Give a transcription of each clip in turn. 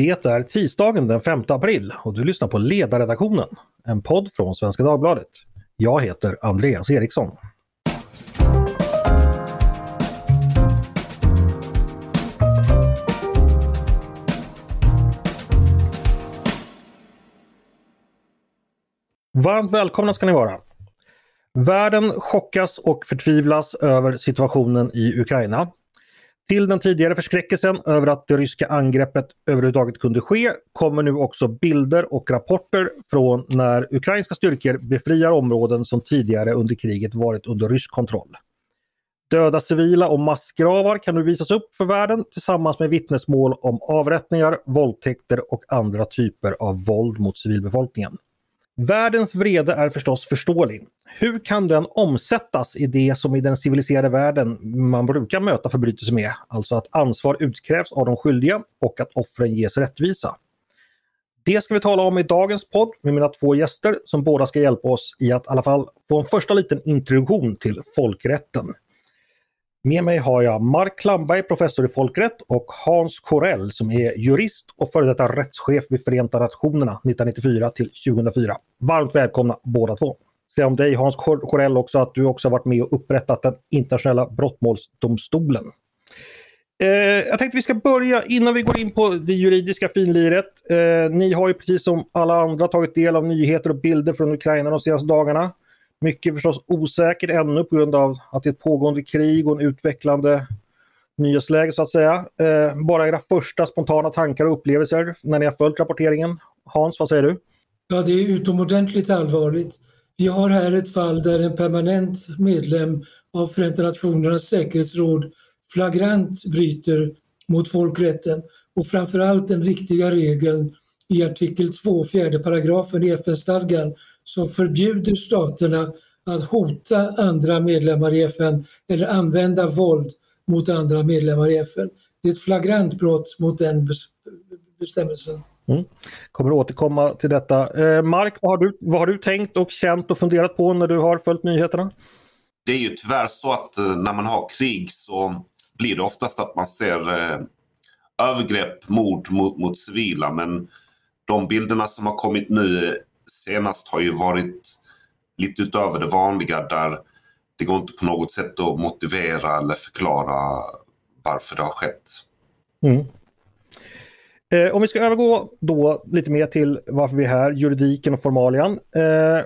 Det är tisdagen den 5 april och du lyssnar på Ledarredaktionen, en podd från Svenska Dagbladet. Jag heter Andreas Eriksson. Varmt välkomna ska ni vara. Världen chockas och förtvivlas över situationen i Ukraina. Till den tidigare förskräckelsen över att det ryska angreppet överhuvudtaget kunde ske kommer nu också bilder och rapporter från när ukrainska styrkor befriar områden som tidigare under kriget varit under rysk kontroll. Döda civila och massgravar kan nu visas upp för världen tillsammans med vittnesmål om avrättningar, våldtäkter och andra typer av våld mot civilbefolkningen. Världens vrede är förstås förståelig. Hur kan den omsättas i det som i den civiliserade världen man brukar möta förbrytelser med, alltså att ansvar utkrävs av de skyldiga och att offren ges rättvisa? Det ska vi tala om i dagens podd med mina två gäster som båda ska hjälpa oss i att i alla fall få en första liten introduktion till folkrätten. Med mig har jag Mark Klamberg, professor i folkrätt och Hans Korell som är jurist och före detta rättschef vid Förenta Nationerna 1994 till 2004. Varmt välkomna båda två. Säg om dig Hans Korell också att du också varit med och upprättat den internationella brottmålsdomstolen. Eh, jag tänkte vi ska börja innan vi går in på det juridiska finliret. Eh, ni har ju precis som alla andra tagit del av nyheter och bilder från Ukraina de senaste dagarna. Mycket förstås osäkert ännu på grund av att det är ett pågående krig och en utvecklande nyhetsläge så att säga. Eh, bara era första spontana tankar och upplevelser när ni har följt rapporteringen. Hans, vad säger du? Ja, det är utomordentligt allvarligt. Vi har här ett fall där en permanent medlem av Förenta Nationernas säkerhetsråd flagrant bryter mot folkrätten och framförallt den viktiga regeln i artikel 2, fjärde paragrafen i FN-stadgan som förbjuder staterna att hota andra medlemmar i FN eller använda våld mot andra medlemmar i FN. Det är ett flagrant brott mot den bestämmelsen. Mm. Kommer återkomma till detta. Eh, Mark, vad har, du, vad har du tänkt och känt och funderat på när du har följt nyheterna? Det är ju tyvärr så att eh, när man har krig så blir det oftast att man ser eh, övergrepp, mord mot, mot civila. Men de bilderna som har kommit nu senast har ju varit lite utöver det vanliga där det går inte på något sätt att motivera eller förklara varför det har skett. Mm. Eh, om vi ska övergå då lite mer till varför vi är här, juridiken och formalian. Eh,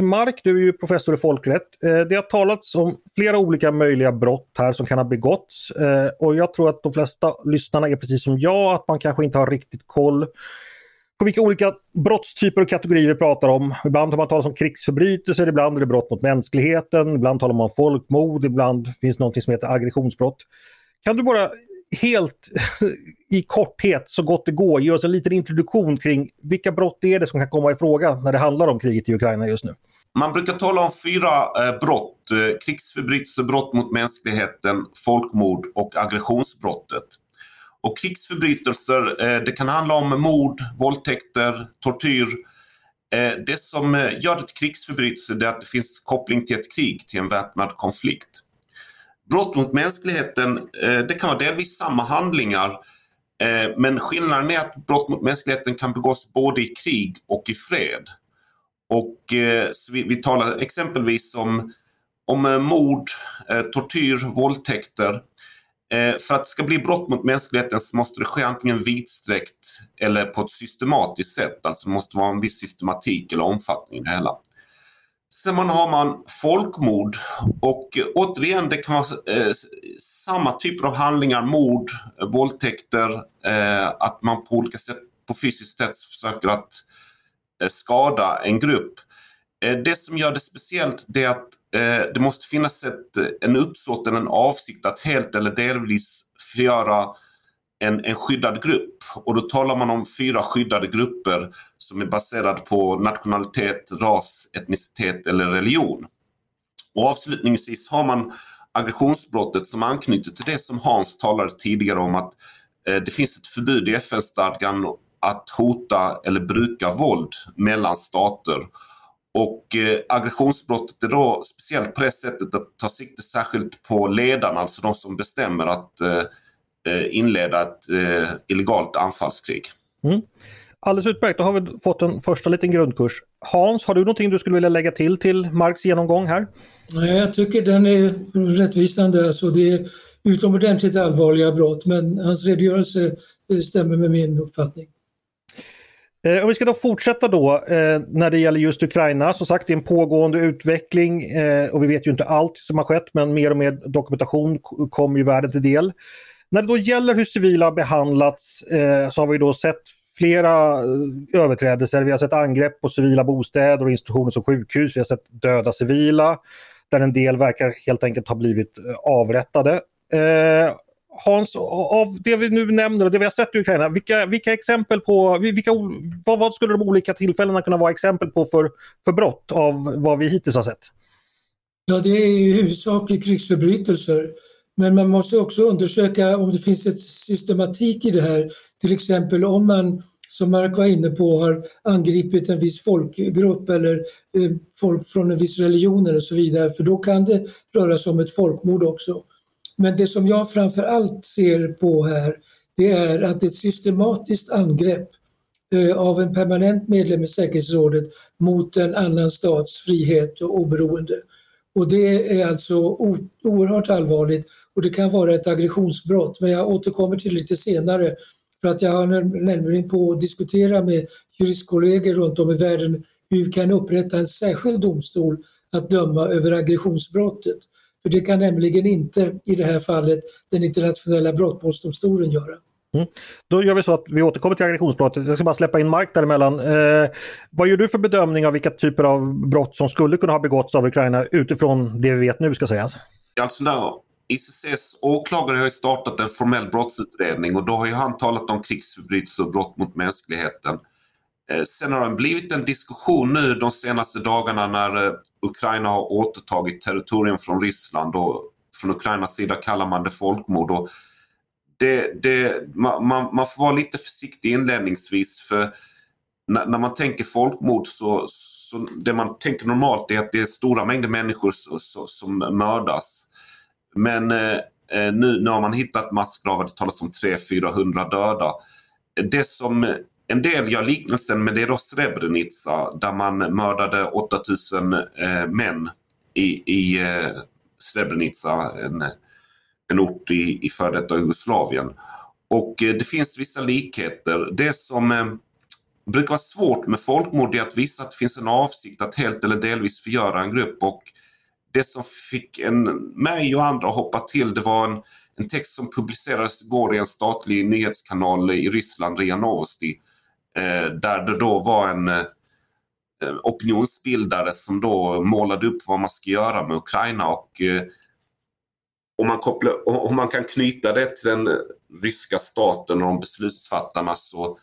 Mark, du är ju professor i folkrätt. Eh, det har talats om flera olika möjliga brott här som kan ha begåtts eh, och jag tror att de flesta lyssnarna är precis som jag, att man kanske inte har riktigt koll på vilka olika brottstyper och kategorier vi pratar om. Ibland har man talat om krigsförbrytelser, ibland är det brott mot mänskligheten, ibland talar man om folkmord, ibland finns något som heter aggressionsbrott. Kan du bara helt i korthet, så gott det går, ge oss en liten introduktion kring vilka brott är det som kan komma i fråga när det handlar om kriget i Ukraina just nu? Man brukar tala om fyra eh, brott. Eh, krigsförbrytelser, brott mot mänskligheten, folkmord och aggressionsbrottet. Och krigsförbrytelser, eh, det kan handla om mord, våldtäkter, tortyr. Eh, det som eh, gör det till krigsförbrytelse är att det finns koppling till ett krig, till en väpnad konflikt. Brott mot mänskligheten, det kan vara delvis samma handlingar men skillnaden är att brott mot mänskligheten kan begås både i krig och i fred. Och vi, vi talar exempelvis om, om mord, tortyr, våldtäkter. Eh, för att det ska bli brott mot mänskligheten så måste det ske antingen vidsträckt eller på ett systematiskt sätt. Alltså måste vara en viss systematik eller omfattning i det hela. Sen har man folkmord och återigen det kan vara eh, samma typer av handlingar, mord, våldtäkter, eh, att man på olika sätt på fysiskt sätt försöker att eh, skada en grupp. Eh, det som gör det speciellt det är att eh, det måste finnas ett, eh, en uppsåt eller en avsikt att helt eller delvis förgöra en, en skyddad grupp. Och då talar man om fyra skyddade grupper som är baserade på nationalitet, ras, etnicitet eller religion. Och avslutningsvis har man aggressionsbrottet som anknyter till det som Hans talade tidigare om att det finns ett förbud i FN-stadgan att hota eller bruka våld mellan stater. Och eh, aggressionsbrottet är då speciellt på det sättet att ta sikte särskilt på ledarna, alltså de som bestämmer att eh, eh inleda ett eh, illegalt anfallskrig. Mm. Alldeles utmärkt, då har vi fått en första liten grundkurs. Hans, har du någonting du skulle vilja lägga till till Marks genomgång här? Nej, jag tycker den är rättvisande. Alltså det är utomordentligt allvarliga brott men hans redogörelse stämmer med min uppfattning. Eh, om vi ska då fortsätta då eh, när det gäller just Ukraina. Som sagt det är en pågående utveckling eh, och vi vet ju inte allt som har skett men mer och mer dokumentation kommer ju världen till del. När det då gäller hur civila har behandlats eh, så har vi då sett flera eh, överträdelser. Vi har sett angrepp på civila bostäder och institutioner som sjukhus. Vi har sett döda civila där en del verkar helt enkelt ha blivit eh, avrättade. Eh, Hans, av det vi nu nämner och det vi har sett i Ukraina, vilka, vilka exempel på, vilka, vad, vad skulle de olika tillfällena kunna vara exempel på för, för brott av vad vi hittills har sett? Ja, det är i huvudsak krigsförbrytelser. Men man måste också undersöka om det finns ett systematik i det här. Till exempel om man, som Mark var inne på, har angripit en viss folkgrupp eller eh, folk från en viss religion och så vidare. För då kan det röra sig om ett folkmord också. Men det som jag framför allt ser på här, det är att ett systematiskt angrepp eh, av en permanent medlem i säkerhetsrådet mot en annan stats frihet och oberoende. Och det är alltså oerhört allvarligt och det kan vara ett aggressionsbrott, men jag återkommer till det lite senare för att jag har nämligen på att diskutera med juristkollegor runt om i världen hur vi kan upprätta en särskild domstol att döma över aggressionsbrottet. För det kan nämligen inte i det här fallet den internationella brottmålsdomstolen göra. Mm. Då gör vi så att vi återkommer till aggressionsbrottet. Jag ska bara släppa in Mark däremellan. Eh, vad gör du för bedömning av vilka typer av brott som skulle kunna ha begåtts av Ukraina utifrån det vi vet nu ska sägas? Alltså där, ICCs åklagare har startat en formell brottsutredning och då har ju han talat om krigsförbrytelser och brott mot mänskligheten. Eh, sen har det blivit en diskussion nu de senaste dagarna när eh, Ukraina har återtagit territorium från Ryssland och från Ukrainas sida kallar man det folkmord. Och det, det, man, man, får vara lite försiktig inledningsvis för när, när man tänker folkmord så, så det man tänker normalt är att det är stora mängder människor så, så, som mördas. Men eh, eh nu, nu har man hittat massgravar, det talas om 300-400 döda. Det som en del gör liknelsen med det då Srebrenica där man mördade 8000 eh, män i, i eh, Srebrenica, en, en ort i, i före detta Jugoslavien. Och eh, det finns vissa likheter. Det som eh, brukar vara svårt med folkmord är att visa att det finns en avsikt att helt eller delvis förgöra en grupp. Och det som fick en, mig och andra att hoppa till det var en, en text som publicerades igår i en statlig nyhetskanal i Ryssland, RIA Novosti Eh, där det då var en eh, opinionsbildare som då målade upp vad man ska göra med Ukraina och eh, om man, kopplar, om man kan knyta det till den eh, ryska staten och de beslutsfattarna så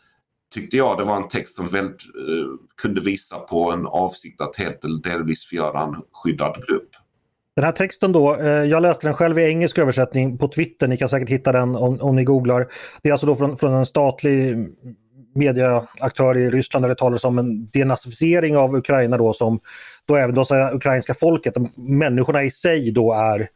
tyckte jag det var en text som väldigt, eh, kunde visa på en avsikt att helt eller delvis förgöra en skyddad grupp. Den här texten då, eh, jag läste den själv i engelsk översättning på Twitter, ni kan säkert hitta den om, om ni googlar. Det är alltså då från, från en statlig medieaktörer i Ryssland där det talas om en denazifiering av Ukraina då som då även då säger ukrainska folket, människorna i sig då är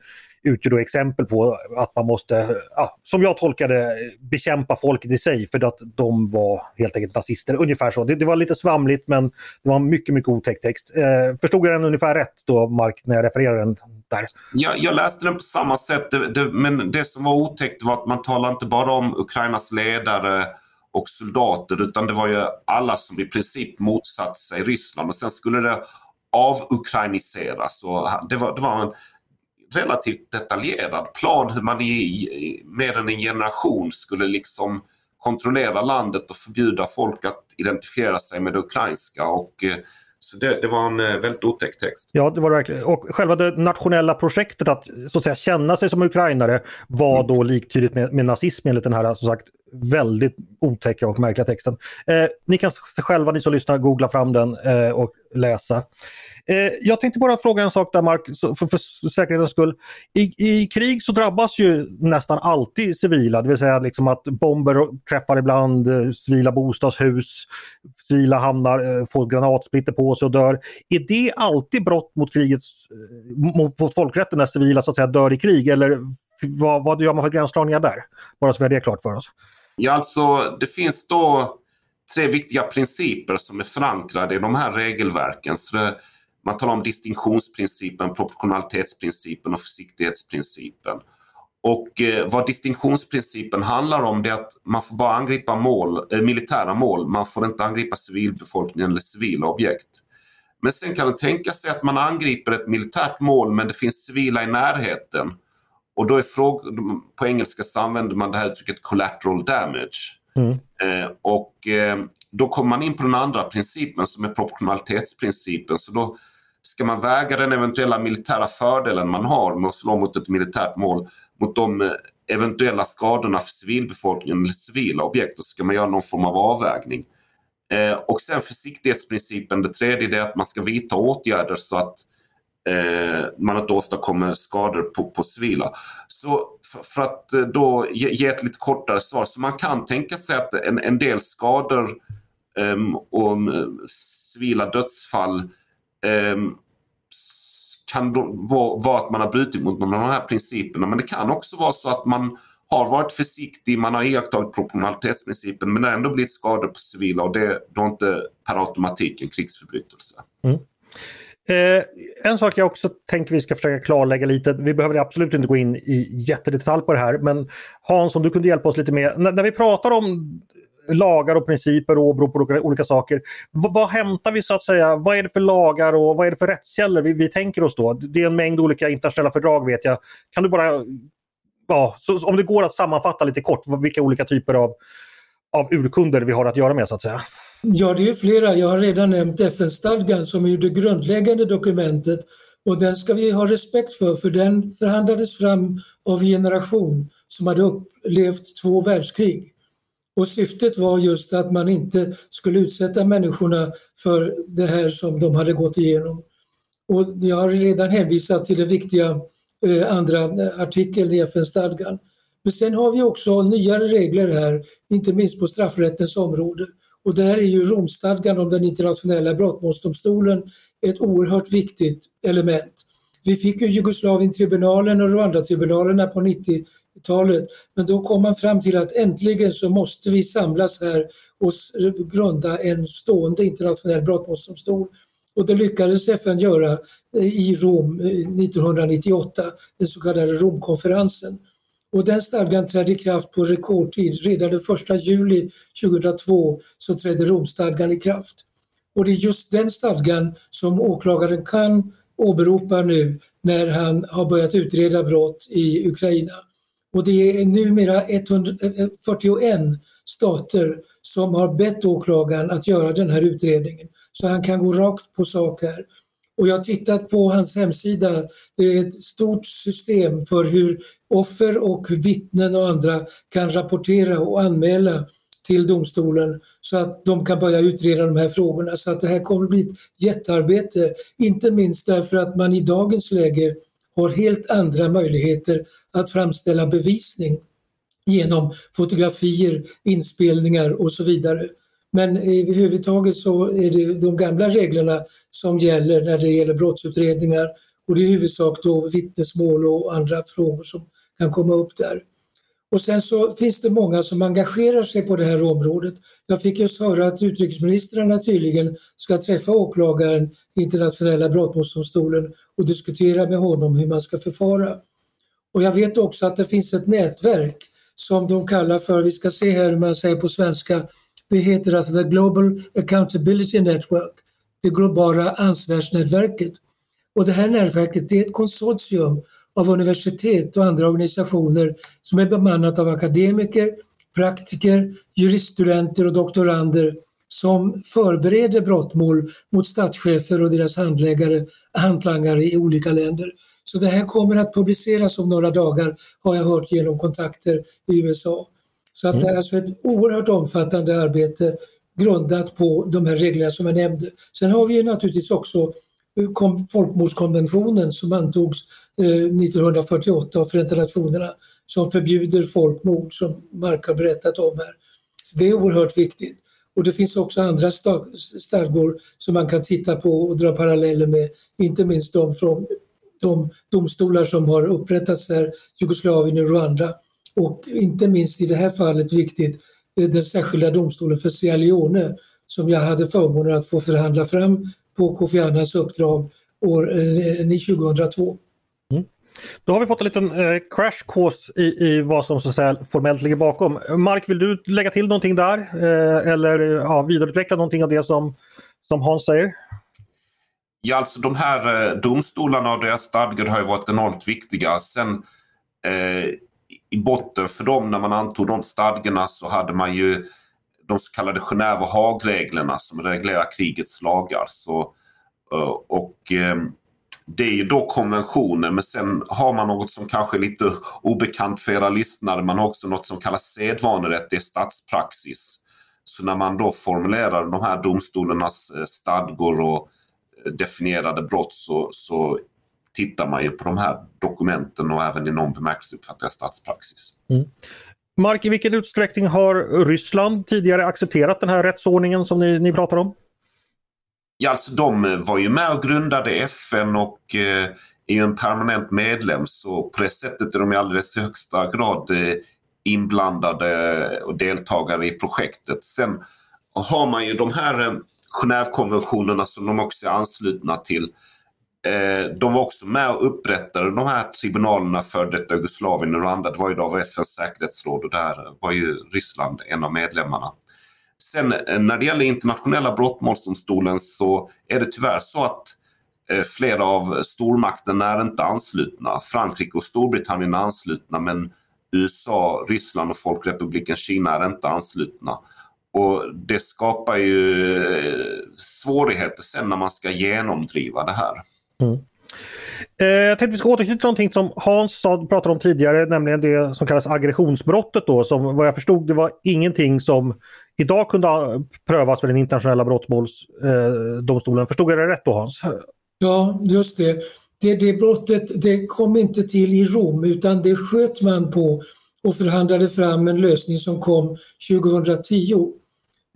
utgör då exempel på att man måste, ja, som jag tolkade bekämpa folket i sig för att de var helt enkelt nazister. Ungefär så. Det, det var lite svamligt men det var mycket, mycket otäck text. Eh, förstod jag den ungefär rätt då, Mark, när jag refererade den där? Ja, jag läste den på samma sätt, det, det, men det som var otäckt var att man talar inte bara om Ukrainas ledare och soldater utan det var ju alla som i princip motsatte sig Ryssland och sen skulle det avukrainiseras. Och det, var, det var en relativt detaljerad plan hur man i mer än en generation skulle liksom kontrollera landet och förbjuda folk att identifiera sig med det ukrainska. Och, eh, så det, det, var en eh, väldigt otäck text. Ja, det var det verkligen. Och själva det nationella projektet att så att säga känna sig som ukrainare var mm. då liktydigt med, med nazism enligt den här som sagt väldigt otäcka och märkliga texten. Eh, ni kan själva, ni som lyssnar, googla fram den eh, och läsa. Eh, jag tänkte bara fråga en sak där Mark, för, för säkerhetens skull. I, I, krig så drabbas ju nästan alltid civila, det vill säga liksom att bomber träffar ibland eh, civila bostadshus, civila hamnar, eh, får granatsplitter på sig och dör. Är det alltid brott mot krigets, eh, mot, mot folkrätten när civila så att säga dör i krig eller vad, vad gör man för gränsdragningar där? Bara så vi har det klart för oss. Ja, alltså det finns då tre viktiga principer som är förankrade i de här regelverken. Så det, man talar om distinktionsprincipen, proportionalitetsprincipen och försiktighetsprincipen. Och eh, vad distinktionsprincipen handlar om det är att man får bara angripa mål, eh, militära mål, man får inte angripa civilbefolkningen eller civila objekt. Men sen kan det tänka sig att man angriper ett militärt mål men det finns civila i närheten. Och då är frågan, på engelska så använder man det här uttrycket collateral damage. Mm. Eh, och eh, då kommer man in på den andra principen som är proportionalitetsprincipen. Så då ska man väga den eventuella militära fördelen man har med att slå mot ett militärt mål mot de eh, eventuella skadorna för civilbefolkningen eller civila objekt. Då ska man göra någon form av avvägning. Eh, och sen försiktighetsprincipen, det tredje är att man ska vidta åtgärder så att eh, man inte åstadkommer skador på, på civila. Så för, för att eh, då ge, ge, ett lite kortare svar, så man kan tänka sig att en, en del skador ehm, um, och eh, civila dödsfall um, kan då vara, vara att man har brutit mot någon av de här principerna men det kan också vara så att man har varit försiktig, man har iakttagit proportionalitetsprincipen men det har ändå blivit skador på civila och det är då inte per automatik en krigsförbrytelse. Mm. Eh, en sak jag också tänker vi ska försöka klarlägga lite, vi behöver absolut inte gå in i jättedetalj på det här, men Hans om du kunde hjälpa oss lite med, när, när vi pratar om lagar och principer och åberopar olika, olika saker. V vad hämtar vi så att säga? Vad är det för lagar och vad är det för rättskällor vi, vi tänker oss då? Det är en mängd olika internationella fördrag vet jag. Kan du bara, ja, så, om det går att sammanfatta lite kort vilka olika typer av, av urkunder vi har att göra med så att säga? Ja, det är flera. Jag har redan nämnt FN-stadgan som är det grundläggande dokumentet och den ska vi ha respekt för, för den förhandlades fram av en generation som hade upplevt två världskrig. Och syftet var just att man inte skulle utsätta människorna för det här som de hade gått igenom. Och jag har redan hänvisat till den viktiga eh, andra eh, artikeln i FN-stadgan. Men sen har vi också nyare regler här, inte minst på straffrättens område. Och där är ju Romstadgan om den internationella brottmålsdomstolen ett oerhört viktigt element. Vi fick ju Jugoslavientribunalen och Rwanda-tribunalerna på 90-talet men då kom man fram till att äntligen så måste vi samlas här och grunda en stående internationell brottmålsdomstol. Och det lyckades FN göra i Rom eh, 1998, den så kallade Romkonferensen. Och den stadgan trädde i kraft på rekordtid. Redan den 1 juli 2002 så trädde Romstadgan i kraft. Och det är just den stadgan som åklagaren kan åberopa nu när han har börjat utreda brott i Ukraina. Och det är numera 141 eh, stater som har bett åklagaren att göra den här utredningen. Så han kan gå rakt på sak här. Och jag har tittat på hans hemsida. Det är ett stort system för hur offer och vittnen och andra kan rapportera och anmäla till domstolen så att de kan börja utreda de här frågorna. Så att det här kommer att bli ett jättearbete, inte minst därför att man i dagens läge har helt andra möjligheter att framställa bevisning genom fotografier, inspelningar och så vidare. Men överhuvudtaget så är det de gamla reglerna som gäller när det gäller brottsutredningar och det är i huvudsak då vittnesmål och andra frågor som kan komma upp där. Och sen så finns det många som engagerar sig på det här området. Jag fick just höra att utrikesministrarna tydligen ska träffa åklagaren i internationella brottmålsdomstolen och diskutera med honom hur man ska förfara. Och jag vet också att det finns ett nätverk som de kallar för, vi ska se här hur man säger på svenska, det heter alltså The Global Accountability Network, det globala ansvarsnätverket. Och det här nätverket det är ett konsortium av universitet och andra organisationer som är bemannat av akademiker, praktiker, juriststudenter och doktorander som förbereder brottmål mot statschefer och deras handläggare, hantlangare i olika länder. Så det här kommer att publiceras om några dagar har jag hört genom kontakter i USA. Så att det är alltså ett oerhört omfattande arbete grundat på de här reglerna som jag nämnde. Sen har vi ju naturligtvis också folkmordskonventionen som antogs 1948 eh, av Förenta Nationerna som förbjuder folkmord som Mark har berättat om här. Så det är oerhört viktigt. Och det finns också andra stadgor som man kan titta på och dra paralleller med, inte minst de från de domstolar som har upprättats här, Jugoslavien och Rwanda. Och inte minst i det här fallet viktigt, den särskilda domstolen för Sierra Leone som jag hade förmånen att få förhandla fram på Kofi Annans uppdrag år 2002. Mm. Då har vi fått en liten eh, crash course i, i vad som så att säga, formellt ligger bakom. Mark, vill du lägga till någonting där? Eh, eller ja, vidareutveckla någonting av det som, som Hans säger? Ja, alltså de här eh, domstolarna och deras stadgar har ju varit enormt viktiga. Sen eh, i botten för dem när man antog de stadgarna så hade man ju de så kallade Genève och Haagreglerna som reglerar krigets lagar. Så, eh, och eh, det är ju då konventioner men sen har man något som kanske är lite obekant för era lyssnare. Man har också något som kallas sedvanerätt, det är statspraxis. Så när man då formulerar de här domstolarnas eh, stadgor och definierade brott så, så tittar man ju på de här dokumenten och även i någon bemärkelse uppfattar statspraxis. Mm. Mark, i vilken utsträckning har Ryssland tidigare accepterat den här rättsordningen som ni, ni pratar om? Ja, alltså de var ju med och grundade FN och eh, är en permanent medlem så på det sättet är de i alldeles högsta grad eh, inblandade och deltagare i projektet. Sen har man ju de här eh, Genèvekonventionerna som de också är anslutna till. Eh, de var också med och upprättade de här tribunalerna för detta Jugoslavien och Rwanda. Det var ju då av FNs säkerhetsråd och där var ju Ryssland en av medlemmarna. Sen eh, när det gäller internationella brottmålsdomstolen så är det tyvärr så att eh, flera av stormakterna är inte anslutna. Frankrike och Storbritannien är anslutna men USA, Ryssland och Folkrepubliken Kina är inte anslutna. Och det skapar ju eh, svårigheter sen när man ska genomdriva det här. Mm. Eh, jag tänkte vi ska återknyta till någonting som Hans pratade om tidigare, nämligen det som kallas aggressionsbrottet då, som vad jag förstod det var ingenting som idag kunde prövas för den internationella brottmålsdomstolen. Eh, förstod jag det rätt då Hans? Ja, just det. det. Det brottet det kom inte till i Rom utan det sköt man på och förhandlade fram en lösning som kom 2010.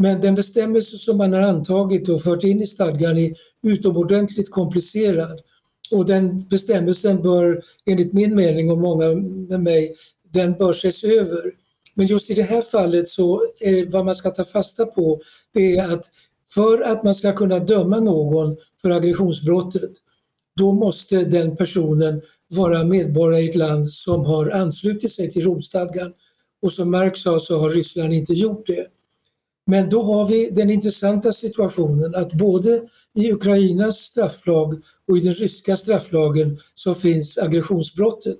Men den bestämmelse som man har antagit och fört in i stadgan är utomordentligt komplicerad. Och den bestämmelsen bör enligt min mening och många med mig, den bör ses över. Men just i det här fallet så är vad man ska ta fasta på det är att för att man ska kunna döma någon för aggressionsbrottet då måste den personen vara medborgare i ett land som har anslutit sig till Romstadgan. Och som Marx sa så har Ryssland inte gjort det. Men då har vi den intressanta situationen att både i Ukrainas strafflag och i den ryska strafflagen så finns aggressionsbrottet.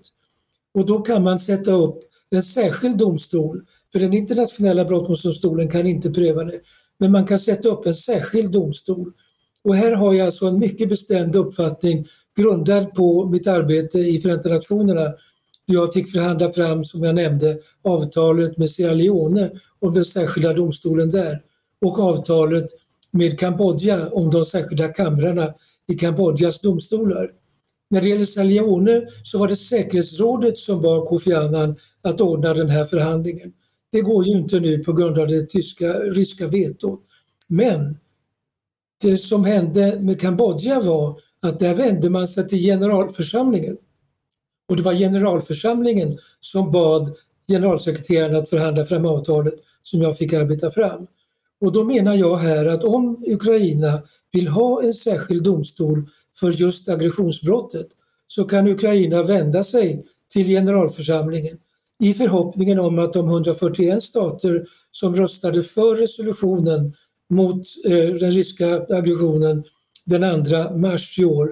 Och då kan man sätta upp en särskild domstol, för den internationella brottmålsdomstolen kan inte pröva det, men man kan sätta upp en särskild domstol. Och här har jag alltså en mycket bestämd uppfattning grundad på mitt arbete i Förenta Nationerna jag fick förhandla fram, som jag nämnde, avtalet med Sierra Leone om den särskilda domstolen där och avtalet med Kambodja om de särskilda kamrarna i Kambodjas domstolar. När det gäller Sierra Leone så var det säkerhetsrådet som bad Kofi Annan att ordna den här förhandlingen. Det går ju inte nu på grund av det tyska, ryska vetot. Men det som hände med Kambodja var att där vände man sig till generalförsamlingen och det var generalförsamlingen som bad generalsekreteraren att förhandla fram avtalet som jag fick arbeta fram. Och då menar jag här att om Ukraina vill ha en särskild domstol för just aggressionsbrottet så kan Ukraina vända sig till generalförsamlingen i förhoppningen om att de 141 stater som röstade för resolutionen mot eh, den ryska aggressionen den 2 mars i år,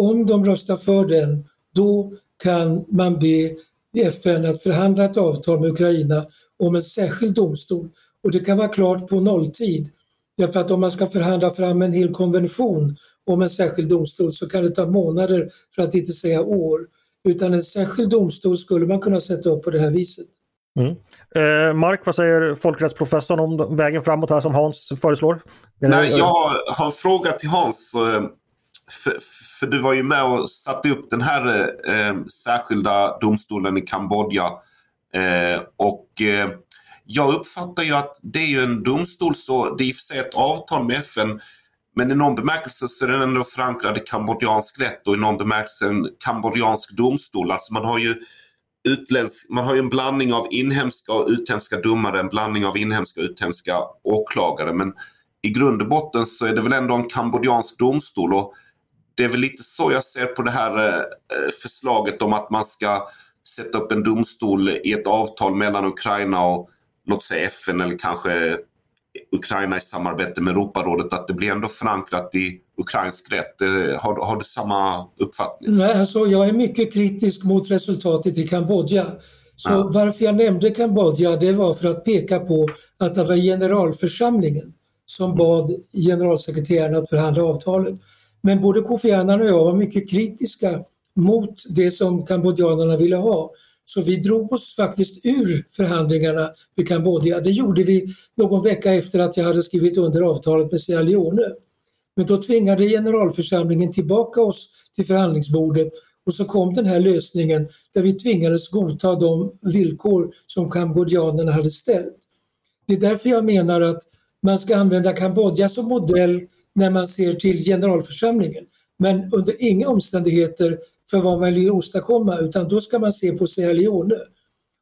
om de röstar för den, då kan man be FN att förhandla ett avtal med Ukraina om en särskild domstol och det kan vara klart på nolltid. Därför att om man ska förhandla fram en hel konvention om en särskild domstol så kan det ta månader för att inte säga år. Utan en särskild domstol skulle man kunna sätta upp på det här viset. Mm. Eh, Mark, vad säger folkrättsprofessorn om vägen framåt här som Hans föreslår? Nej, jag har en fråga till Hans. För, för, du var ju med och satte upp den här eh, särskilda domstolen i Kambodja. Eh, och eh, jag uppfattar ju att det är ju en domstol, så det är i och för sig ett avtal med FN. Men i någon bemärkelse så är den ändå förankrad i kambodjansk rätt och i någon bemärkelse en kambodjansk domstol. Alltså man har ju utländsk, man har ju en blandning av inhemska och utländska domare, en blandning av inhemska och utländska åklagare. Men i grund och botten så är det väl ändå en kambodjansk domstol. Och det är väl lite så jag ser på det här eh, förslaget om att man ska sätta upp en domstol i ett avtal mellan Ukraina och låt säga FN eller kanske Ukraina i samarbete med Europarådet, att det blir ändå förankrat i ukrainsk rätt. Har, har du samma uppfattning? Nej, alltså, jag är mycket kritisk mot resultatet i Kambodja. Så ja. varför jag nämnde Kambodja det var för att peka på att det var generalförsamlingen som bad generalsekreteraren att förhandla avtalet. Men både Kofi Annan och jag var mycket kritiska mot det som kambodjanerna ville ha. Så vi drog oss faktiskt ur förhandlingarna med Kambodja. Det gjorde vi någon vecka efter att jag hade skrivit under avtalet med Sierra Leone. Men då tvingade generalförsamlingen tillbaka oss till förhandlingsbordet och så kom den här lösningen där vi tvingades godta de villkor som kambodjanerna hade ställt. Det är därför jag menar att man ska använda Kambodja som modell när man ser till generalförsamlingen. Men under inga omständigheter för vad man vill åstadkomma utan då ska man se på Sierra Leone.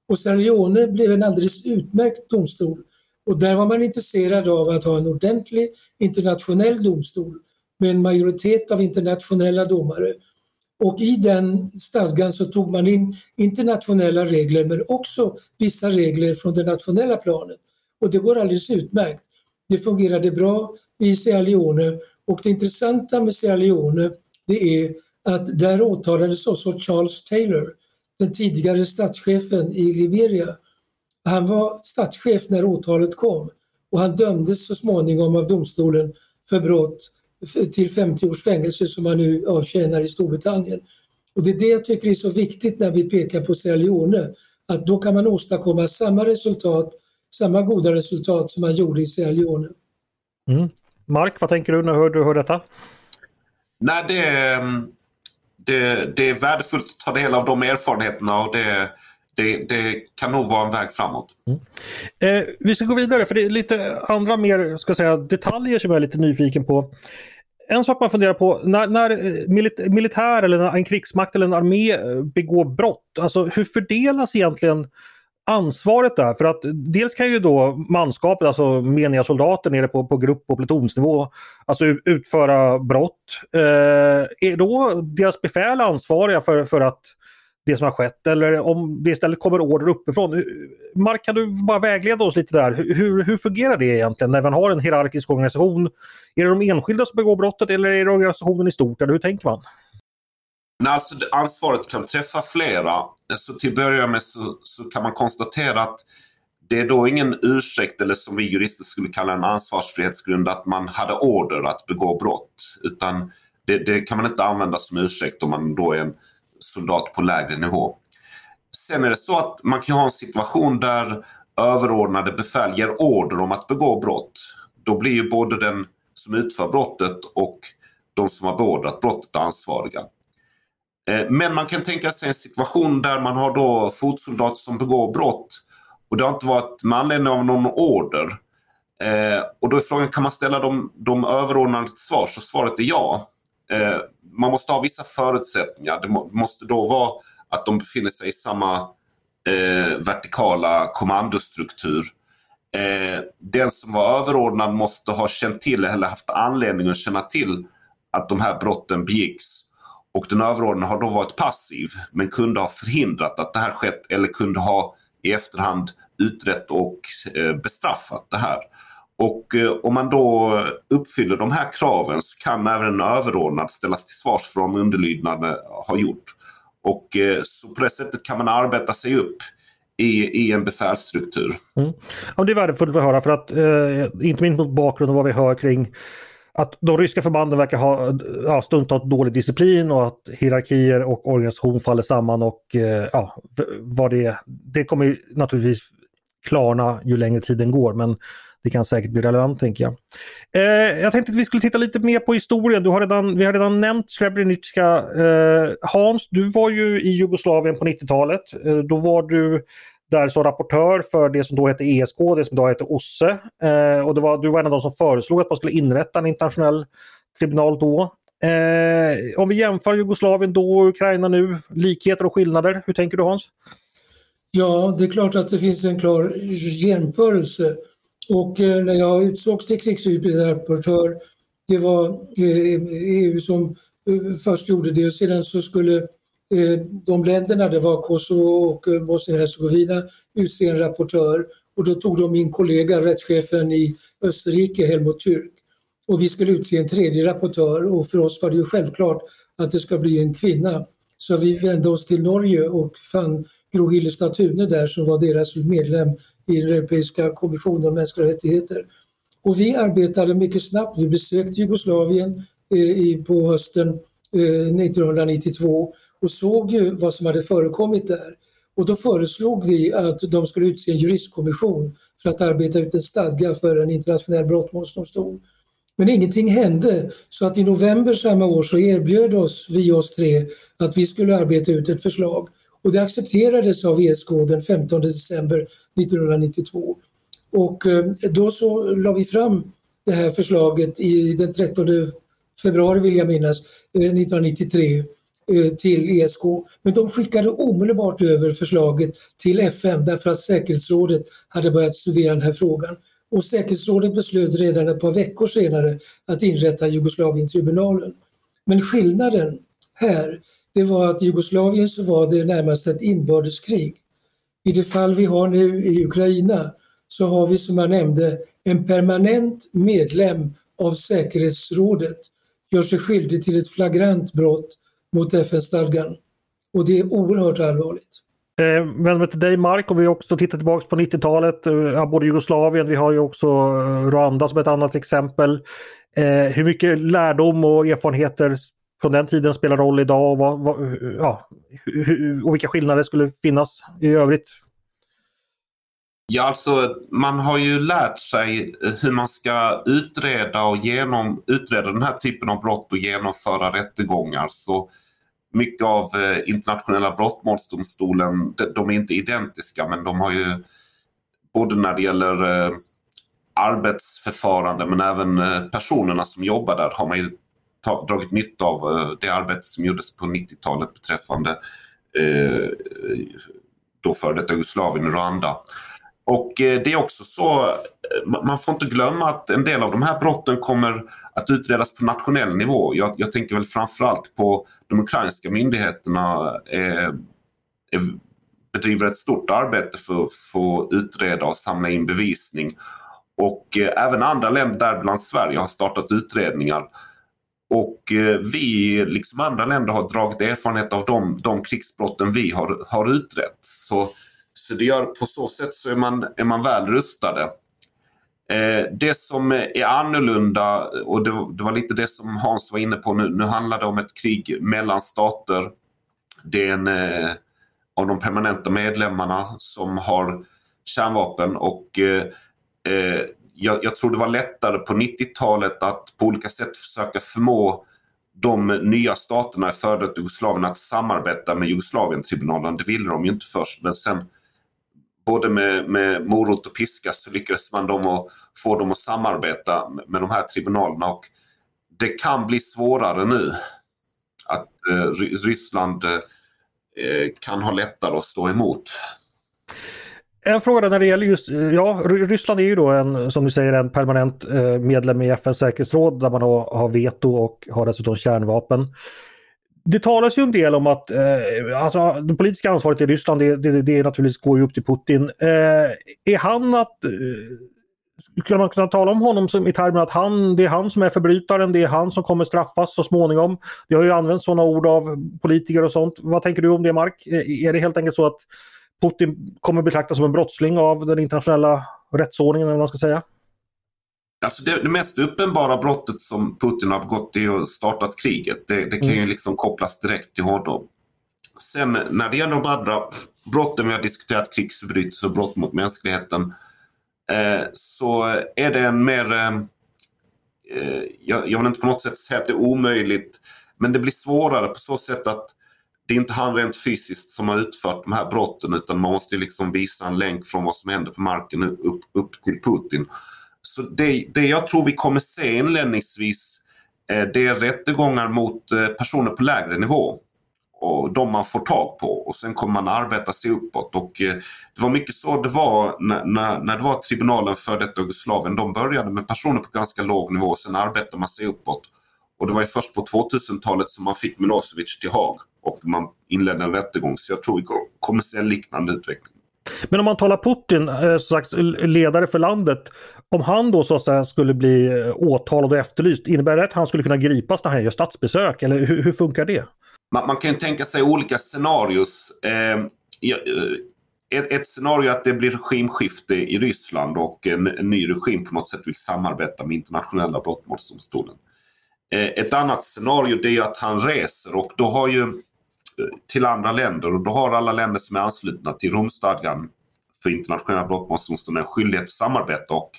Och Sierra Leone blev en alldeles utmärkt domstol och där var man intresserad av att ha en ordentlig internationell domstol med en majoritet av internationella domare. Och i den stadgan så tog man in internationella regler men också vissa regler från det nationella planet. Och det går alldeles utmärkt. Det fungerade bra i Sierra Leone och det intressanta med Sierra Leone det är att där åtalades också Charles Taylor, den tidigare statschefen i Liberia. Han var statschef när åtalet kom och han dömdes så småningom av domstolen för brott till 50 års fängelse som han nu avtjänar i Storbritannien. Och det är det jag tycker är så viktigt när vi pekar på Sierra Leone, att då kan man åstadkomma samma resultat, samma goda resultat som man gjorde i Sierra Leone. Mm. Mark, vad tänker du när du hör detta? Nej, det, det, det är värdefullt att ta del av de erfarenheterna och det, det, det, kan nog vara en väg framåt. Mm. Eh, vi ska gå vidare för det är lite andra mer ska säga, detaljer som jag är lite nyfiken på. En sak man funderar på, när, när eh, milit militär eller en krigsmakt eller en armé eh, begår brott, alltså hur fördelas egentligen ansvaret där? För att dels kan ju då manskapet, alltså meniga soldater nere på, på grupp och plutonsnivå, alltså utföra brott. Eh, är då deras befäl ansvariga för, för att det som har skett eller om det istället kommer order uppifrån. Mark, kan du bara vägleda oss lite där? Hur, hur fungerar det egentligen när man har en hierarkisk organisation? Är det de enskilda som begår brottet eller är det organisationen i stort? Eller hur tänker man? När alltså, ansvaret kan träffa flera. Så till att börja med så, så kan man konstatera att det är då ingen ursäkt eller som vi jurister skulle kalla en ansvarsfrihetsgrund att man hade order att begå brott. Utan det, det, kan man inte använda som ursäkt om man då är en soldat på lägre nivå. Sen är det så att man kan ha en situation där överordnade befäl ger order om att begå brott. Då blir ju både den som utför brottet och de som har beordrat brottet ansvariga. Eh, men man kan tänka sig en situation där man har då fotsoldater som begår brott och det har inte varit med anledning av någon order. Eh, och då är frågan, kan man ställa de, de överordnade till svars? Och svaret är ja. Eh, man måste ha vissa förutsättningar. Det må, måste då vara att de befinner sig i samma eh, vertikala kommandostruktur. Eh, den som var överordnad måste ha känt till eller haft anledning att känna till att de här brotten begicks och den överordnade har då varit passiv men kunde ha förhindrat att det här skett eller kunde ha i efterhand utrett och eh, bestraffat det här. Och eh, om man då uppfyller de här kraven så kan även en överordnad ställas till svars för om underlydnaden har gjort. Och eh, så på det sättet kan man arbeta sig upp i, i en befälsstruktur. Mm. Ja, det är värdefullt att höra för att eh, inte minst mot bakgrund av vad vi hör kring att de ryska förbanden verkar ha ja, stundtals dålig disciplin och att hierarkier och organisation faller samman och eh, ja, vad det Det kommer naturligtvis klarna ju längre tiden går men det kan säkert bli relevant tänker jag. Eh, jag tänkte att vi skulle titta lite mer på historien. Du har redan, vi har redan nämnt Srebrenica. Eh, Hans, du var ju i Jugoslavien på 90-talet. Eh, då var du där som rapportör för det som då hette ESK, det som idag heter OSSE. Eh, och det var, du var en av de som föreslog att man skulle inrätta en internationell tribunal då. Eh, om vi jämför Jugoslavien då och Ukraina nu, likheter och skillnader, hur tänker du Hans? Ja, det är klart att det finns en klar jämförelse. Och eh, när jag utsågs till krigsförbrytarrapportör, det var eh, EU som eh, först gjorde det och sedan så skulle Eh, de länderna, det var Kosovo och eh, Bosnien-Hercegovina, utse en rapportör och då tog de min kollega, rättschefen i Österrike, Helmut Türk. Och vi skulle utse en tredje rapportör och för oss var det ju självklart att det ska bli en kvinna. Så vi vände oss till Norge och fann Gro Hillestad Thune där som var deras medlem i den Europeiska kommissionen om mänskliga rättigheter. Och vi arbetade mycket snabbt. Vi besökte Jugoslavien eh, på hösten eh, 1992 och såg ju vad som hade förekommit där. Och då föreslog vi att de skulle utse en juristkommission för att arbeta ut en stadga för en internationell brottmålsdomstol. Men ingenting hände så att i november samma år så erbjöd oss vi oss tre att vi skulle arbeta ut ett förslag och det accepterades av ESK den 15 december 1992. Och eh, då så la vi fram det här förslaget i den 13 februari vill jag minnas, eh, 1993 Eh, till ESK. Men de skickade omedelbart över förslaget till FN därför att säkerhetsrådet hade börjat studera den här frågan. Och säkerhetsrådet beslöt redan ett par veckor senare att inrätta Jugoslavientribunalen. Men skillnaden här, det var att i Jugoslavien så var det närmast ett inbördeskrig. I det fall vi har nu i Ukraina så har vi som jag nämnde en permanent medlem av säkerhetsrådet gör sig skyldig till ett flagrant brott mot FN-stadgan. Och det är oerhört allvarligt. Eh, vänder mig till dig Mark och vi också tittar tillbaka på 90-talet, eh, både Jugoslavien, vi har ju också eh, Rwanda som ett annat exempel. Eh, hur mycket lärdom och erfarenheter från den tiden spelar roll idag och, vad, vad, ja, och vilka skillnader skulle finnas i övrigt? Ja, alltså man har ju lärt sig hur man ska utreda och genom, utreda den här typen av brott och genomföra rättegångar. Så mycket av eh, internationella brottmålsdomstolen, de, de är inte identiska men de har ju både när det gäller eh, arbetsförfarande men även eh, personerna som jobbar där har man ju ta, dragit nytta av eh, det arbete som gjordes på 90-talet beträffande eh, då före detta Jugoslavien och Rwanda. Och eh, det är också så, eh, man får inte glömma att en del av de här brotten kommer att utredas på nationell nivå. Jag, jag tänker väl framförallt på de ukrainska myndigheterna eh, bedriver ett stort arbete för att få utreda och samla in bevisning. Och eh, även andra länder, däribland Sverige, har startat utredningar. Och eh, vi, liksom andra länder, har dragit erfarenhet av de, de krigsbrotten vi har, har utrett. Så så det gör, på så sätt så är man, är man väl rustade. Eh, det som är annorlunda, och det, det, var lite det som Hans var inne på nu, nu handlar det om ett krig mellan stater. Det är en eh, av de permanenta medlemmarna som har kärnvapen och eh, eh jag, jag, tror det var lättare på 90-talet att på olika sätt försöka förmå de nya staterna i före Jugoslavien att samarbeta med Jugoslavientribunalen. Det ville de ju inte först men sen både med, med morot och piska så lyckades man dem att få dem att samarbeta med de här tribunalerna. Och det kan bli svårare nu. Att eh, Ryssland eh, eh, kan ha lättare att stå emot. En fråga när det gäller just, eh, ja Ryssland är ju då en, som du säger, en permanent eh, medlem i FNs säkerhetsråd där man har, har veto och har dessutom kärnvapen det talas ju en del om att eh, alltså, det politiska ansvaret i Ryssland det, det, det naturligtvis går ju upp till Putin. Eh, är han att eh, skulle man kunna tala om honom som, i termer att han, det är han som är förbrytaren, det är han som kommer straffas så småningom. Det har ju använts sådana ord av politiker och sånt. Vad tänker du om det Mark? Eh, är det helt enkelt så att Putin kommer betraktas som en brottsling av den internationella rättsordningen, eller vad man ska säga? Alltså det, det, mest uppenbara brottet som Putin har begått är att startat kriget. Det, det kan mm. ju liksom kopplas direkt till honom. Sen när det gäller de andra brotten vi har diskuterat, krigsförbrytelser och brott mot mänskligheten, eh, så är det en mer... Eh, eh, jag, jag vill inte på något sätt säga att det är omöjligt, men det blir svårare på så sätt att det är inte han rent fysiskt som har utfört de här brotten utan man måste liksom visa en länk från vad som händer på marken upp, upp till Putin. Så det, det jag tror vi kommer se inledningsvis eh, det är rättegångar mot eh, personer på lägre nivå. och de man får tag på och sen kommer man arbeta sig uppåt. Och, eh, det var mycket så det var när, när, när det var tribunalen för detta Jugoslavien. De började med personer på ganska låg nivå och sen arbetade man sig uppåt. Och det var ju först på 2000-talet som man fick Milosevic till Haag och man inledde en rättegång. Så jag tror vi kommer se en liknande utveckling. Men om man talar Putin, som sagt ledare för landet, om han då så att säga skulle bli eh, åtalad och efterlyst, innebär det att han skulle kunna gripas när han gör statsbesök? Eller hur, hur funkar det? Man, man, kan ju tänka sig olika scenarios. Ehm, eh, ett, ett scenario är att det blir regimskifte i Ryssland och en, en, ny regim på något sätt vill samarbeta med internationella brottmålsdomstolen. Eh, ett annat scenario det är att han reser och då har ju eh, till andra länder och då har alla länder som är anslutna till Romstadgan för internationella brottmålsdomstolen en skyldighet att samarbeta och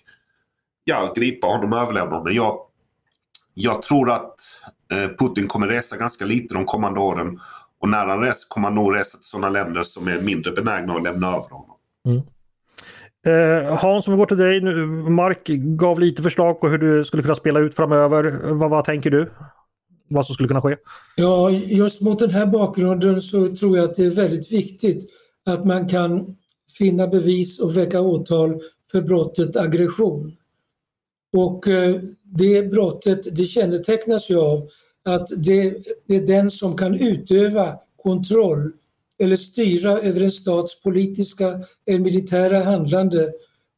ja, gripa honom och överlämna honom. Jag, jag tror att eh, Putin kommer resa ganska lite de kommande åren och när han reser kommer han nog resa till sådana länder som är mindre benägna att lämna över honom. Mm. Eh, Hans, om vi går till dig nu. Mark gav lite förslag på hur du skulle kunna spela ut framöver. Vad, vad tänker du? vad som skulle kunna ske? Ja, just mot den här bakgrunden så tror jag att det är väldigt viktigt att man kan finna bevis och väcka åtal för brottet aggression. Och eh, det brottet det kännetecknas ju av att det, det är den som kan utöva kontroll eller styra över en stats politiska eller militära handlande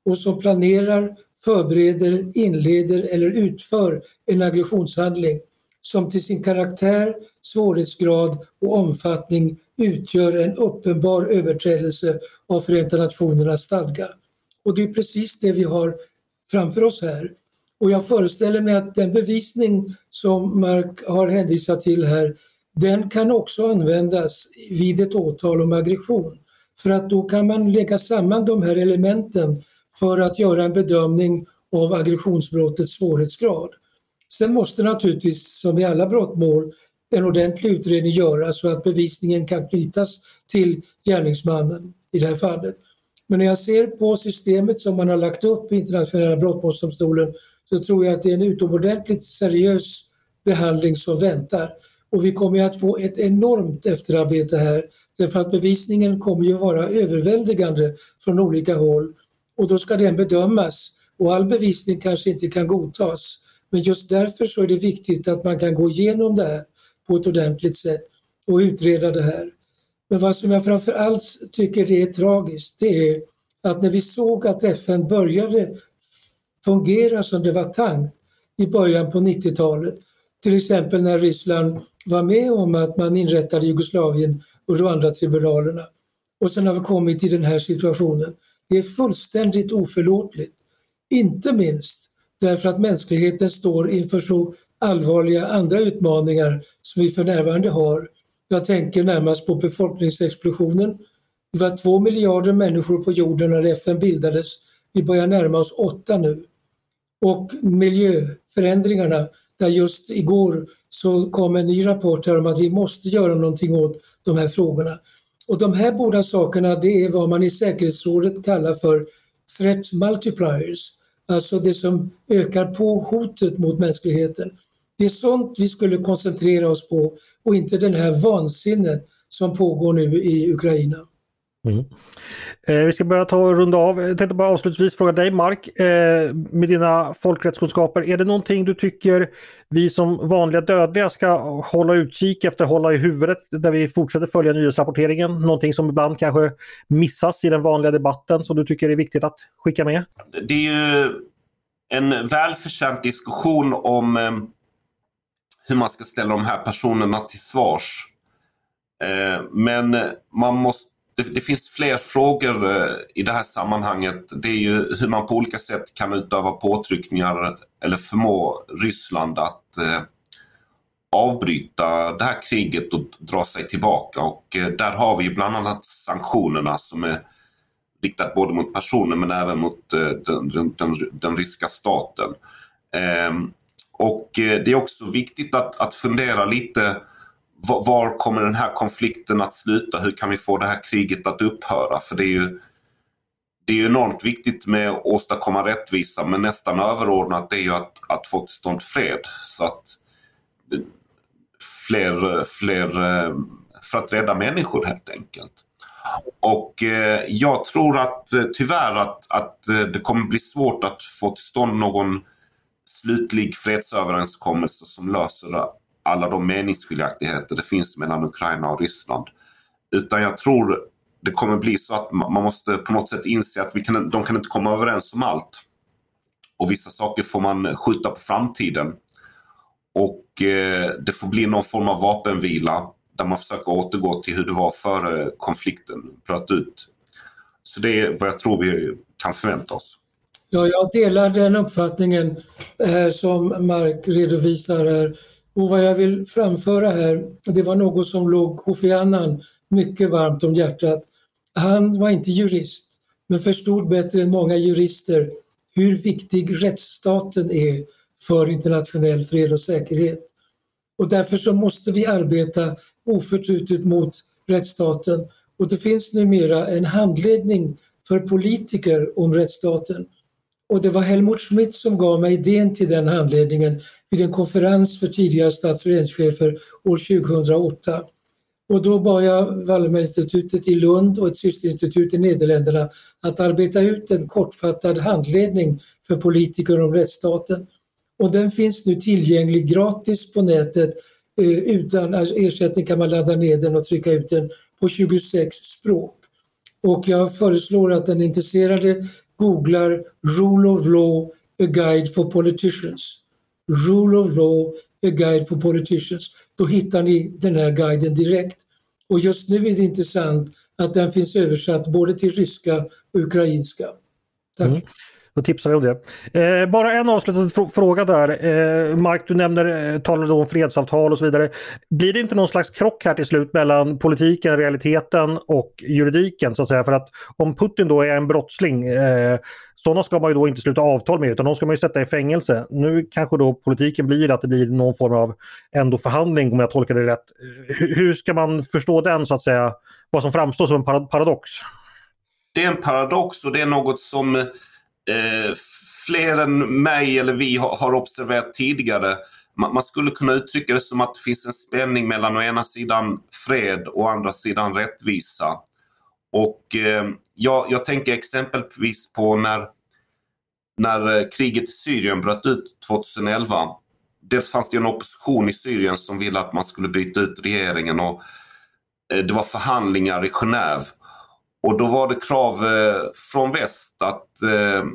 och som planerar, förbereder, inleder eller utför en aggressionshandling som till sin karaktär, svårighetsgrad och omfattning utgör en uppenbar överträdelse av Förenta Nationernas stadga. Och det är precis det vi har framför oss här. Och jag föreställer mig att den bevisning som Mark har hänvisat till här, den kan också användas vid ett åtal om aggression. För att då kan man lägga samman de här elementen för att göra en bedömning av aggressionsbrottets svårighetsgrad. Sen måste naturligtvis, som i alla brottmål, en ordentlig utredning göras så att bevisningen kan knytas till gärningsmannen i det här fallet. Men när jag ser på systemet som man har lagt upp i internationella brottmålsdomstolen så tror jag att det är en utomordentligt seriös behandling som väntar. Och vi kommer att få ett enormt efterarbete här därför att bevisningen kommer ju vara överväldigande från olika håll och då ska den bedömas och all bevisning kanske inte kan godtas. Men just därför så är det viktigt att man kan gå igenom det här på ett ordentligt sätt och utreda det här. Men vad som jag framför allt tycker är tragiskt, det är att när vi såg att FN började fungera som det var tänkt i början på 90-talet, till exempel när Ryssland var med om att man inrättade Jugoslavien och Rwanda-tribunalerna. Och sen har vi kommit till den här situationen. Det är fullständigt oförlåtligt. Inte minst därför att mänskligheten står inför så allvarliga andra utmaningar som vi för närvarande har. Jag tänker närmast på befolkningsexplosionen. Vi var två miljarder människor på jorden när FN bildades. Vi börjar närma oss åtta nu. Och miljöförändringarna, där just igår så kom en ny rapport här om att vi måste göra någonting åt de här frågorna. Och de här båda sakerna, det är vad man i säkerhetsrådet kallar för threat multipliers. Alltså det som ökar på hotet mot mänskligheten. Det är sånt vi skulle koncentrera oss på och inte den här vansinnet som pågår nu i Ukraina. Mm. Eh, vi ska börja ta och runda av. Jag tänkte bara avslutningsvis fråga dig Mark, eh, med dina folkrättskunskaper, är det någonting du tycker vi som vanliga dödliga ska hålla utkik efter, hålla i huvudet där vi fortsätter följa nyhetsrapporteringen? Någonting som ibland kanske missas i den vanliga debatten som du tycker är viktigt att skicka med? Det är ju en välförtjänt diskussion om eh, hur man ska ställa de här personerna till svars. Eh, men man måste det, det, finns fler frågor eh, i det här sammanhanget. Det är ju hur man på olika sätt kan utöva påtryckningar eller förmå Ryssland att eh, avbryta det här kriget och dra sig tillbaka. Och eh, där har vi bland annat sanktionerna som är riktat både mot personer men även mot eh, den, den, den, den, ryska staten. Ehm, och eh, det är också viktigt att, att fundera lite var kommer den här konflikten att sluta? Hur kan vi få det här kriget att upphöra? För det är ju det är enormt viktigt med att åstadkomma rättvisa men nästan överordnat är ju att, att få till stånd fred så att fler, fler eh, för att rädda människor helt enkelt. Och eh, jag tror att eh, tyvärr att, att eh, det kommer bli svårt att få till stånd någon slutlig fredsöverenskommelse som löser alla de meningsskiljaktigheter det finns mellan Ukraina och Ryssland. Utan jag tror det kommer bli så att man måste på något sätt inse att vi kan, de kan inte komma överens om allt. Och vissa saker får man skjuta på framtiden. Och eh, det får bli någon form av vapenvila där man försöker återgå till hur det var före konflikten bröt ut. Så det är vad jag tror vi kan förvänta oss. Ja, jag delar den uppfattningen eh, som Mark redovisar här. Och vad jag vill framföra här, det var något som låg Kofi Annan mycket varmt om hjärtat. Han var inte jurist, men förstod bättre än många jurister hur viktig rättsstaten är för internationell fred och säkerhet. Och därför så måste vi arbeta oförtrutet mot rättsstaten. Och det finns numera en handledning för politiker om rättsstaten. Och det var Helmut Schmidt som gav mig idén till den handledningen vid en konferens för tidigare stats och regeringschefer år 2008. Och då bad jag Wallenberginstitutet i Lund och ett systerinstitut i Nederländerna att arbeta ut en kortfattad handledning för politiker om rättsstaten. Och den finns nu tillgänglig gratis på nätet. Eh, utan alltså, ersättning kan man ladda ner den och trycka ut den på 26 språk. Och jag föreslår att den intresserade googlar Rule of Law, a guide for politicians. Rule of Law, a guide for politicians. Då hittar ni den här guiden direkt. Och just nu är det intressant att den finns översatt både till ryska och ukrainska. Tack. Mm. Då tipsar vi om det. Eh, bara en avslutande fr fråga där. Eh, Mark, du nämner, eh, talade om fredsavtal och så vidare. Blir det inte någon slags krock här till slut mellan politiken, realiteten och juridiken så att säga? För att om Putin då är en brottsling, eh, sådana ska man ju då inte sluta avtal med utan de ska man ju sätta i fängelse. Nu kanske då politiken blir att det blir någon form av ändå förhandling om jag tolkar det rätt. Hur, hur ska man förstå den så att säga, vad som framstår som en paradox? Det är en paradox och det är något som eh, fler än mig eller vi har, har observerat tidigare. Man, man, skulle kunna uttrycka det som att det finns en spänning mellan å ena sidan fred och å andra sidan rättvisa. Och eh, jag, jag tänker exempelvis på när, när eh, kriget i Syrien bröt ut 2011. Dels fanns det en opposition i Syrien som ville att man skulle byta ut regeringen och eh, det var förhandlingar i Genève. Och då var det krav eh, från väst att eh,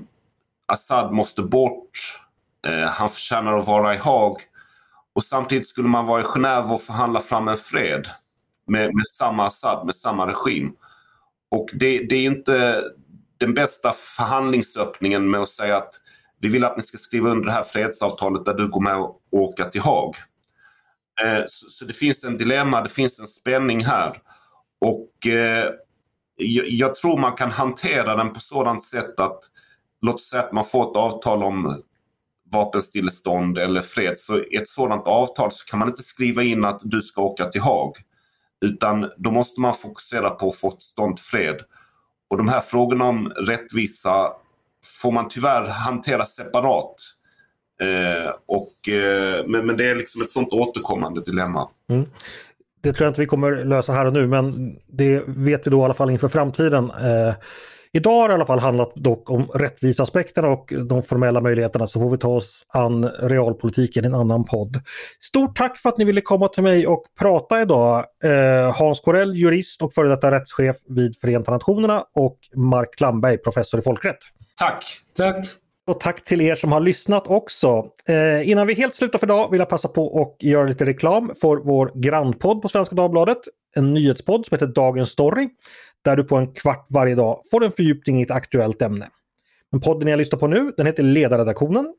Assad måste bort. Eh, han förtjänar att vara i Haag. Och samtidigt skulle man vara i Genève och förhandla fram en fred med, med samma Assad, med samma regim. Och det, det, är inte den bästa förhandlingsöppningen med att säga att vi vill att ni ska skriva under det här fredsavtalet där du går med och åka till Haag. Eh, så, så, det finns en dilemma, det finns en spänning här. Och eh, jag, tror man kan hantera den på sådant sätt att låt säga att man får ett avtal om vapenstillestånd eller fred. Så i ett sådant avtal så kan man inte skriva in att du ska åka till Haag. Utan då måste man fokusera på att få till stånd fred. Och de här frågorna om rättvisa får man tyvärr hantera separat. Eh, och, eh, men, men det är liksom ett sånt återkommande dilemma. Mm det tror jag inte vi kommer lösa här och nu men det vet vi då i alla fall inför framtiden. Eh, idag har det i alla fall handlat dock om rättvisaspekterna och de formella möjligheterna så får vi ta oss an realpolitiken i en annan podd. Stort tack för att ni ville komma till mig och prata idag. Eh, Hans Korell, jurist och före detta rättschef vid Förenta Nationerna och Mark Klamberg, professor i folkrätt. Tack! Tack! Och tack till er som har lyssnat också. Eh, innan vi helt slutar för idag vill jag passa på att göra lite reklam för vår grannpodd på Svenska Dagbladet. En nyhetspodd som heter Dagens Story. Där du på en kvart varje dag får en fördjupning i ett aktuellt ämne. Men podden jag lyssnar på nu den heter Ledarredaktionen.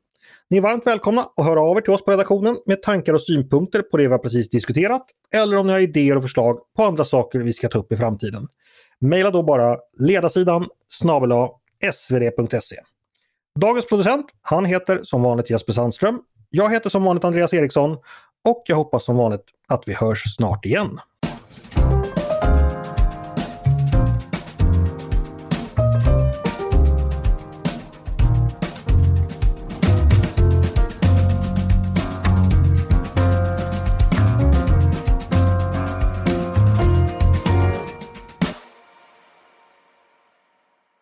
Ni är varmt välkomna att höra av er till oss på redaktionen med tankar och synpunkter på det vi har precis diskuterat. Eller om ni har idéer och förslag på andra saker vi ska ta upp i framtiden. Maila då bara ledarsidan snabel svd.se. Dagens producent, han heter som vanligt Jesper Sandström. Jag heter som vanligt Andreas Eriksson och jag hoppas som vanligt att vi hörs snart igen.